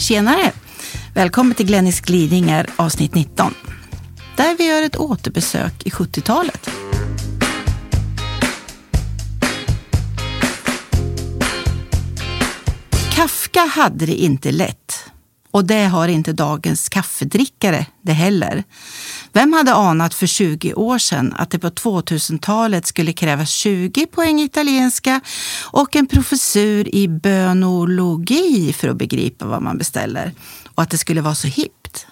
Tjenare! Välkommen till Glennis glidningar avsnitt 19. Där vi gör ett återbesök i 70-talet. Kafka hade det inte lätt. Och det har inte dagens kaffedrickare det heller. Vem hade anat för 20 år sedan att det på 2000-talet skulle krävas 20 poäng italienska och en professur i bönologi för att begripa vad man beställer? Och att det skulle vara så hippt?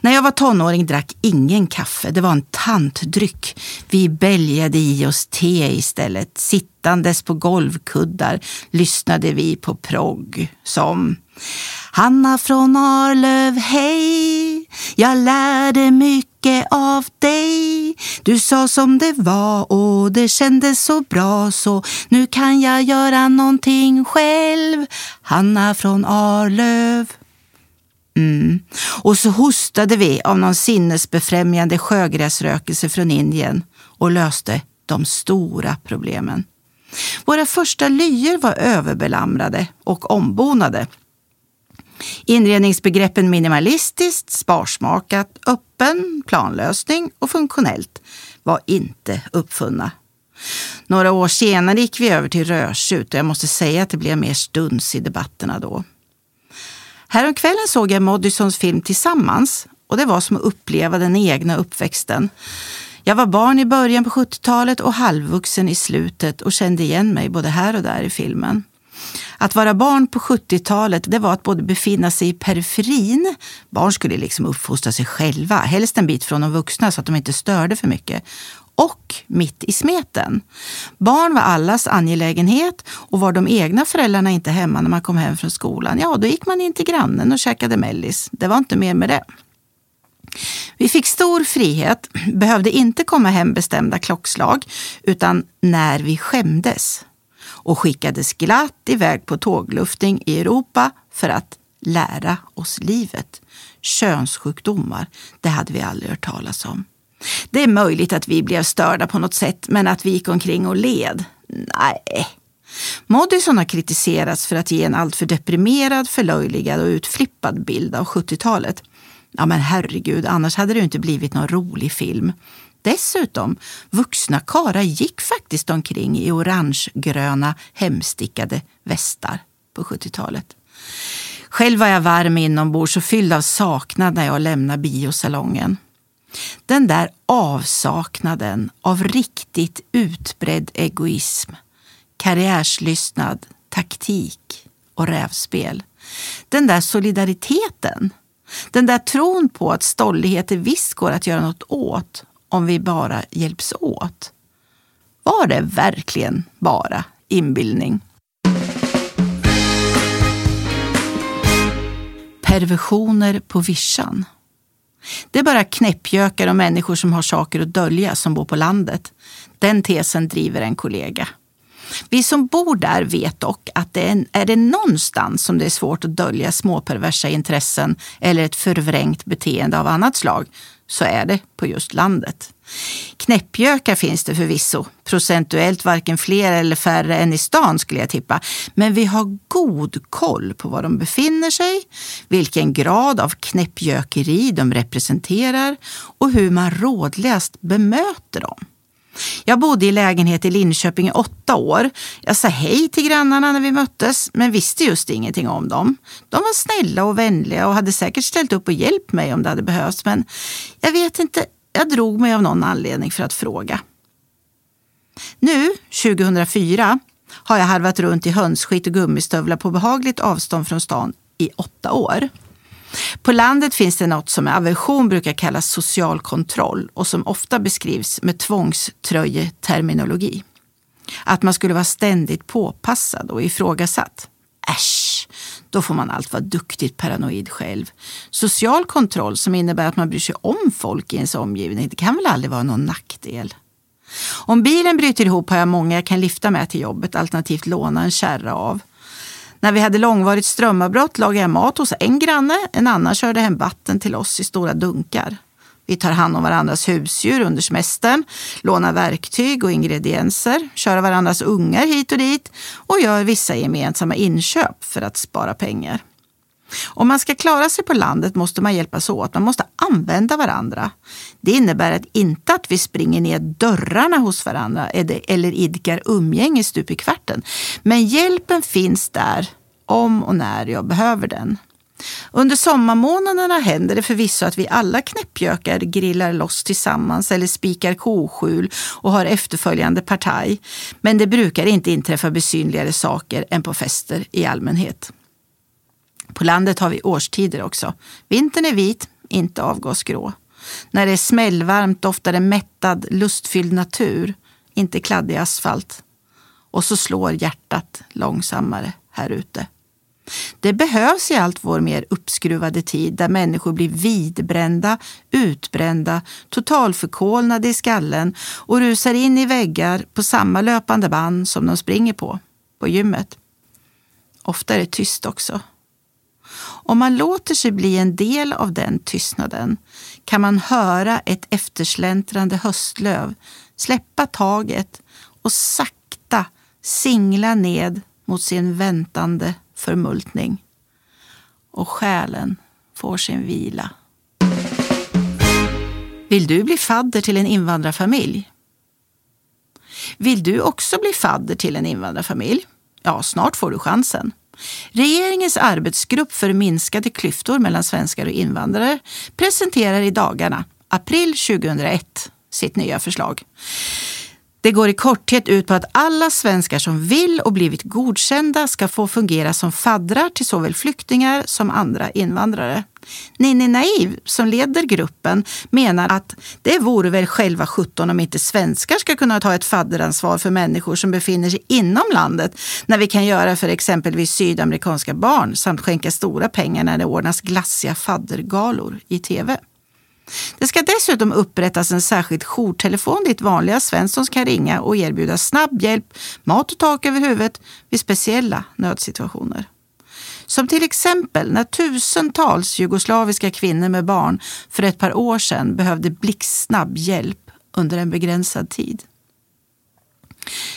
När jag var tonåring drack ingen kaffe. Det var en tantdryck. Vi bälgade i oss te istället. Sittandes på golvkuddar lyssnade vi på progg som Hanna från Arlöv, hej! Jag lärde mycket av dig. Du sa som det var och det kändes så bra så nu kan jag göra någonting själv. Hanna från Arlöv. Mm. Och så hostade vi av någon sinnesbefrämjande sjögräsrökelse från Indien och löste de stora problemen. Våra första lyor var överbelamrade och ombonade. Inredningsbegreppen minimalistiskt, sparsmakat, öppen, planlösning och funktionellt var inte uppfunna. Några år senare gick vi över till rödtjut och jag måste säga att det blev mer stuns i debatterna då. Häromkvällen såg jag Moddysons film Tillsammans och det var som att uppleva den egna uppväxten. Jag var barn i början på 70-talet och halvvuxen i slutet och kände igen mig både här och där i filmen. Att vara barn på 70-talet det var att både befinna sig i periferin, barn skulle liksom uppfostra sig själva, helst en bit från de vuxna så att de inte störde för mycket, och mitt i smeten. Barn var allas angelägenhet och var de egna föräldrarna inte hemma när man kom hem från skolan, ja då gick man in till grannen och käkade mellis. Det var inte mer med det. Vi fick stor frihet, behövde inte komma hem bestämda klockslag, utan när vi skämdes och skickades glatt iväg på tågluftning i Europa för att lära oss livet. Könssjukdomar, det hade vi aldrig hört talas om. Det är möjligt att vi blev störda på något sätt, men att vi gick omkring och led? Nej. Moddison har kritiserats för att ge en alltför deprimerad, förlöjligad och utflippad bild av 70-talet. Ja men herregud, annars hade det ju inte blivit någon rolig film. Dessutom, vuxna karlar gick faktiskt omkring i orangegröna hemstickade västar på 70-talet. Själv var jag varm inombords och fylld av saknad när jag lämnade biosalongen. Den där avsaknaden av riktigt utbredd egoism, karriärslystnad, taktik och rävspel. Den där solidariteten. Den där tron på att stolligheter visst går att göra något åt om vi bara hjälps åt. Var det verkligen bara inbildning? Perversioner på vischan. Det är bara knäppjökar och människor som har saker att dölja som bor på landet. Den tesen driver en kollega. Vi som bor där vet dock att det är, är det någonstans som det är svårt att dölja småperversa intressen eller ett förvrängt beteende av annat slag så är det på just landet. Knäppjökar finns det förvisso, procentuellt varken fler eller färre än i stan skulle jag tippa. Men vi har god koll på var de befinner sig, vilken grad av knäppjökeri de representerar och hur man rådligast bemöter dem. Jag bodde i lägenhet i Linköping i åtta år. Jag sa hej till grannarna när vi möttes, men visste just ingenting om dem. De var snälla och vänliga och hade säkert ställt upp och hjälpt mig om det hade behövts, men jag vet inte, jag drog mig av någon anledning för att fråga. Nu, 2004, har jag harvat runt i hönsskit och gummistövlar på behagligt avstånd från stan i åtta år. På landet finns det något som med aversion brukar kallas social kontroll och som ofta beskrivs med tvångströjeterminologi. Att man skulle vara ständigt påpassad och ifrågasatt. Äsch, då får man allt vara duktigt paranoid själv. Social kontroll som innebär att man bryr sig om folk i ens omgivning, det kan väl aldrig vara någon nackdel? Om bilen bryter ihop har jag många jag kan lyfta med till jobbet, alternativt låna en kärra av. När vi hade långvarigt strömavbrott lagade jag mat hos en granne, en annan körde hem vatten till oss i stora dunkar. Vi tar hand om varandras husdjur under semestern, lånar verktyg och ingredienser, kör varandras ungar hit och dit och gör vissa gemensamma inköp för att spara pengar. Om man ska klara sig på landet måste man hjälpas åt. Man måste använda varandra. Det innebär att inte att vi springer ner dörrarna hos varandra eller idkar umgänge stup i kvarten. Men hjälpen finns där om och när jag behöver den. Under sommarmånaderna händer det förvisso att vi alla knäppjökar grillar loss tillsammans eller spikar koskjul och har efterföljande partaj. Men det brukar inte inträffa besynligare saker än på fester i allmänhet. På landet har vi årstider också. Vintern är vit, inte avgasgrå. När det är smällvarmt doftar det mättad, lustfylld natur, inte kladdig asfalt. Och så slår hjärtat långsammare här ute. Det behövs i allt vår mer uppskruvade tid där människor blir vidbrända, utbrända, totalförkolnade i skallen och rusar in i väggar på samma löpande band som de springer på, på gymmet. Ofta är det tyst också. Om man låter sig bli en del av den tystnaden kan man höra ett eftersläntrande höstlöv släppa taget och sakta singla ned mot sin väntande förmultning. Och själen får sin vila. Vill du bli fadder till en invandrarfamilj? Vill du också bli fadder till en invandrarfamilj? Ja, snart får du chansen. Regeringens arbetsgrupp för minskade klyftor mellan svenskar och invandrare presenterar i dagarna, april 2001, sitt nya förslag. Det går i korthet ut på att alla svenskar som vill och blivit godkända ska få fungera som faddrar till såväl flyktingar som andra invandrare. Ninni Naiv, som leder gruppen, menar att det vore väl själva 17 om inte svenskar ska kunna ta ett fadderansvar för människor som befinner sig inom landet när vi kan göra för exempelvis sydamerikanska barn samt skänka stora pengar när det ordnas glassiga faddergalor i tv. Det ska dessutom upprättas en särskild jourtelefon dit vanliga Svenssons kan ringa och erbjuda snabb hjälp, mat och tak över huvudet vid speciella nödsituationer. Som till exempel när tusentals jugoslaviska kvinnor med barn för ett par år sedan behövde blixtsnabb hjälp under en begränsad tid.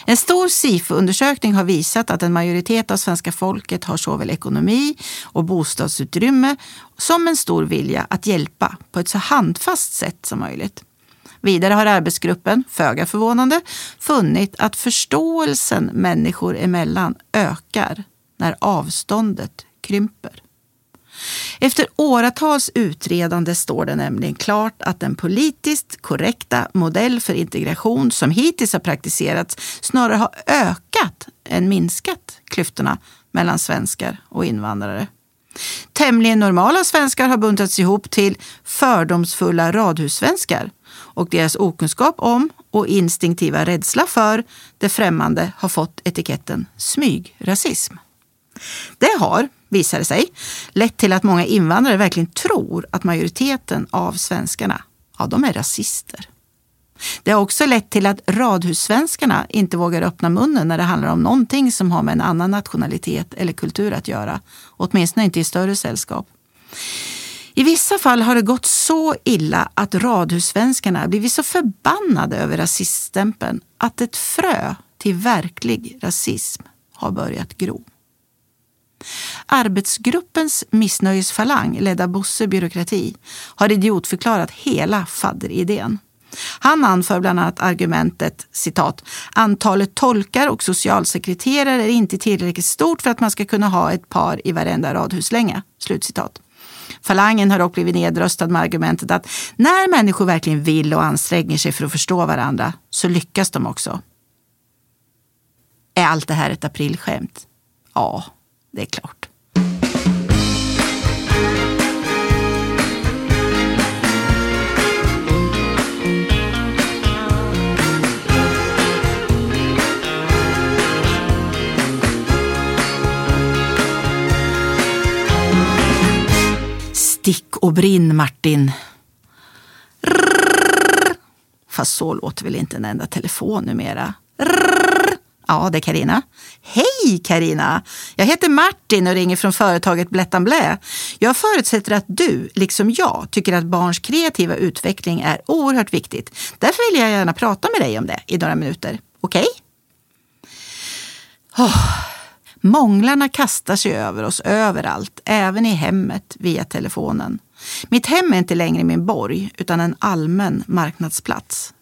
En stor SIFO-undersökning har visat att en majoritet av svenska folket har såväl ekonomi och bostadsutrymme som en stor vilja att hjälpa på ett så handfast sätt som möjligt. Vidare har arbetsgruppen, föga förvånande, funnit att förståelsen människor emellan ökar när avståndet krymper. Efter åratals utredande står det nämligen klart att den politiskt korrekta modell för integration som hittills har praktiserats snarare har ökat än minskat klyftorna mellan svenskar och invandrare. Tämligen normala svenskar har buntats ihop till fördomsfulla radhussvenskar och deras okunskap om och instinktiva rädsla för det främmande har fått etiketten smygrasism. Det har, visar det sig, lett till att många invandrare verkligen tror att majoriteten av svenskarna, ja, de är rasister. Det har också lett till att radhussvenskarna inte vågar öppna munnen när det handlar om någonting som har med en annan nationalitet eller kultur att göra. Åtminstone inte i större sällskap. I vissa fall har det gått så illa att radhussvenskarna blivit så förbannade över rasiststämpeln att ett frö till verklig rasism har börjat gro. Arbetsgruppens missnöjesfalang, ledd av Bosse byråkrati, har idiotförklarat hela fadderidén. Han anför bland annat argumentet citat, antalet tolkar och socialsekreterare är inte tillräckligt stort för att man ska kunna ha ett par i varenda radhuslänga. Slutcitat. Falangen har dock blivit nedröstad med argumentet att när människor verkligen vill och anstränger sig för att förstå varandra så lyckas de också. Är allt det här ett aprilskämt? Ja, det är klart. Stick och brinn, Martin. Rrr. Fast så låter väl inte en enda telefon numera. Rrr. Ja, det är Karina. Hej Karina! Jag heter Martin och ringer från företaget Blättan Blä. Jag förutsätter att du, liksom jag, tycker att barns kreativa utveckling är oerhört viktigt. Därför vill jag gärna prata med dig om det i några minuter. Okej? Okay? Oh. Månglarna kastar sig över oss överallt, även i hemmet via telefonen. Mitt hem är inte längre min borg, utan en allmän marknadsplats.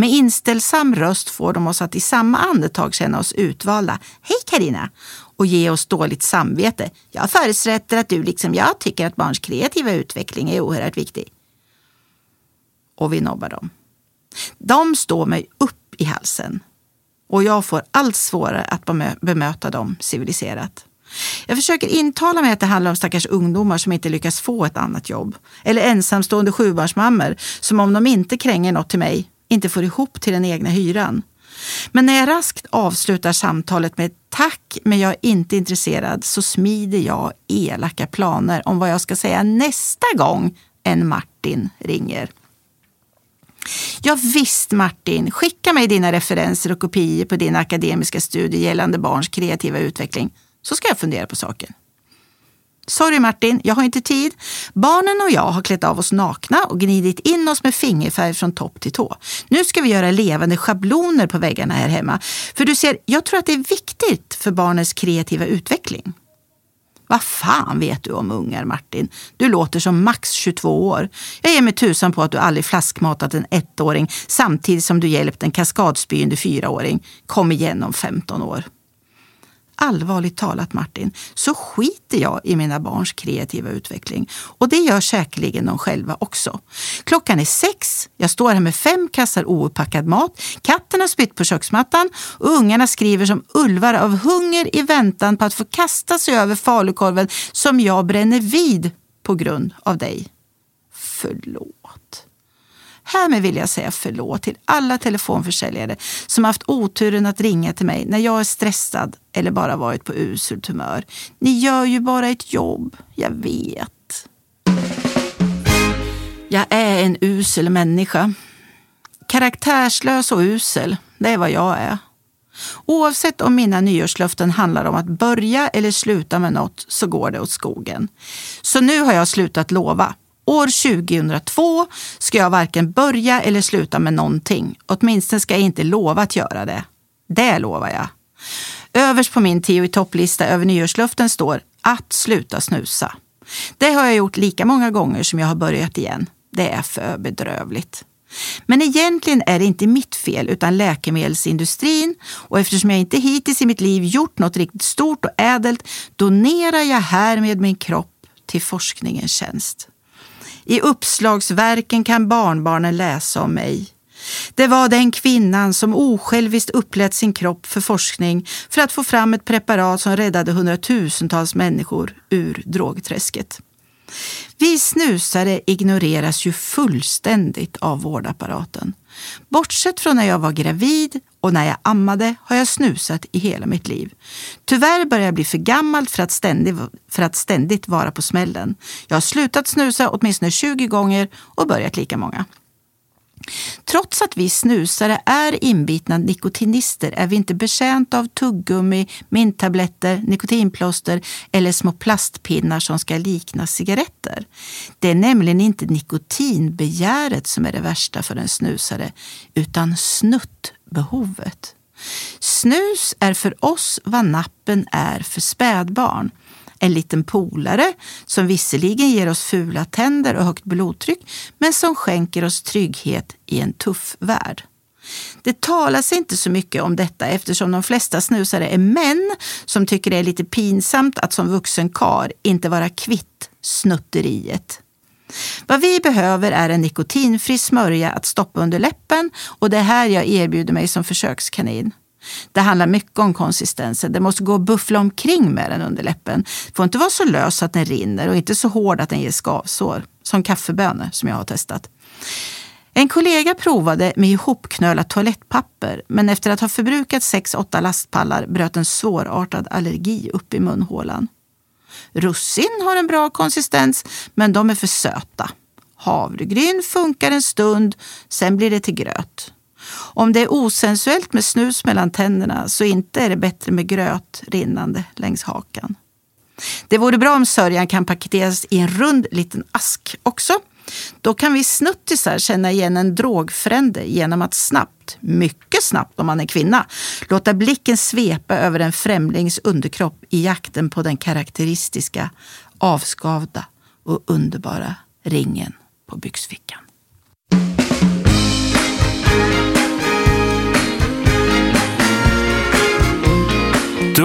Med inställsam röst får de oss att i samma andetag känna oss utvalda. Hej Karina! Och ge oss dåligt samvete. Jag förutsätter att du liksom jag tycker att barns kreativa utveckling är oerhört viktig. Och vi nobbar dem. De står mig upp i halsen och jag får allt svårare att bemöta dem civiliserat. Jag försöker intala mig att det handlar om stackars ungdomar som inte lyckas få ett annat jobb. Eller ensamstående sjubarnsmammor som om de inte kränger något till mig inte får ihop till den egna hyran. Men när jag raskt avslutar samtalet med tack men jag är inte intresserad så smider jag elaka planer om vad jag ska säga nästa gång en Martin ringer. Ja, visst Martin, skicka mig dina referenser och kopior på din akademiska studie gällande barns kreativa utveckling så ska jag fundera på saken. Sorry Martin, jag har inte tid. Barnen och jag har klätt av oss nakna och gnidit in oss med fingerfärg från topp till tå. Nu ska vi göra levande schabloner på väggarna här hemma. För du ser, jag tror att det är viktigt för barnens kreativa utveckling. Vad fan vet du om ungar, Martin? Du låter som max 22 år. Jag ger mig tusan på att du aldrig flaskmatat en ettåring samtidigt som du hjälpt en kaskadspyende fyraåring. Kom igen om 15 år allvarligt talat Martin, så skiter jag i mina barns kreativa utveckling. Och det gör säkerligen de själva också. Klockan är sex, jag står här med fem kassar ouppackad mat, katten har spytt på köksmattan och ungarna skriver som ulvar av hunger i väntan på att få kasta sig över falukorven som jag bränner vid på grund av dig. Förlåt. Härmed vill jag säga förlåt till alla telefonförsäljare som haft oturen att ringa till mig när jag är stressad eller bara varit på uselt humör. Ni gör ju bara ett jobb, jag vet. Jag är en usel människa. Karaktärslös och usel, det är vad jag är. Oavsett om mina nyårslöften handlar om att börja eller sluta med något så går det åt skogen. Så nu har jag slutat lova. År 2002 ska jag varken börja eller sluta med någonting. Åtminstone ska jag inte lova att göra det. Det lovar jag. Överst på min tio i topplista över nyårslöften står att sluta snusa. Det har jag gjort lika många gånger som jag har börjat igen. Det är för bedrövligt. Men egentligen är det inte mitt fel utan läkemedelsindustrin och eftersom jag inte hittills i mitt liv gjort något riktigt stort och ädelt donerar jag härmed min kropp till forskningens tjänst. I uppslagsverken kan barnbarnen läsa om mig. Det var den kvinnan som osjälviskt upplät sin kropp för forskning för att få fram ett preparat som räddade hundratusentals människor ur drogträsket. Vi snusare ignoreras ju fullständigt av vårdapparaten. Bortsett från när jag var gravid och när jag ammade har jag snusat i hela mitt liv. Tyvärr börjar jag bli för gammal för att, ständigt, för att ständigt vara på smällen. Jag har slutat snusa åtminstone 20 gånger och börjat lika många. Trots att vi snusare är inbitna nikotinister är vi inte betjänta av tuggummi, minttabletter, nikotinplåster eller små plastpinnar som ska likna cigaretter. Det är nämligen inte nikotinbegäret som är det värsta för en snusare, utan snuttbehovet. Snus är för oss vad nappen är för spädbarn en liten polare som visserligen ger oss fula tänder och högt blodtryck men som skänker oss trygghet i en tuff värld. Det talas inte så mycket om detta eftersom de flesta snusare är män som tycker det är lite pinsamt att som vuxen kar inte vara kvitt snutteriet. Vad vi behöver är en nikotinfri smörja att stoppa under läppen och det är här jag erbjuder mig som försökskanin. Det handlar mycket om konsistensen. Det måste gå att buffla omkring med den under läppen. Det får inte vara så lös att den rinner och inte så hård att den ger skavsår. Som kaffebönor som jag har testat. En kollega provade med ihopknölat toalettpapper men efter att ha förbrukat 6-8 lastpallar bröt en svårartad allergi upp i munhålan. Russin har en bra konsistens, men de är för söta. Havregryn funkar en stund, sen blir det till gröt. Om det är osensuellt med snus mellan tänderna så inte är det bättre med gröt rinnande längs hakan. Det vore bra om sörjan kan paketeras i en rund liten ask också. Då kan vi snuttisar känna igen en drogfrände genom att snabbt, mycket snabbt om man är kvinna, låta blicken svepa över en främlings underkropp i jakten på den karaktäristiska, avskavda och underbara ringen på byxfickan.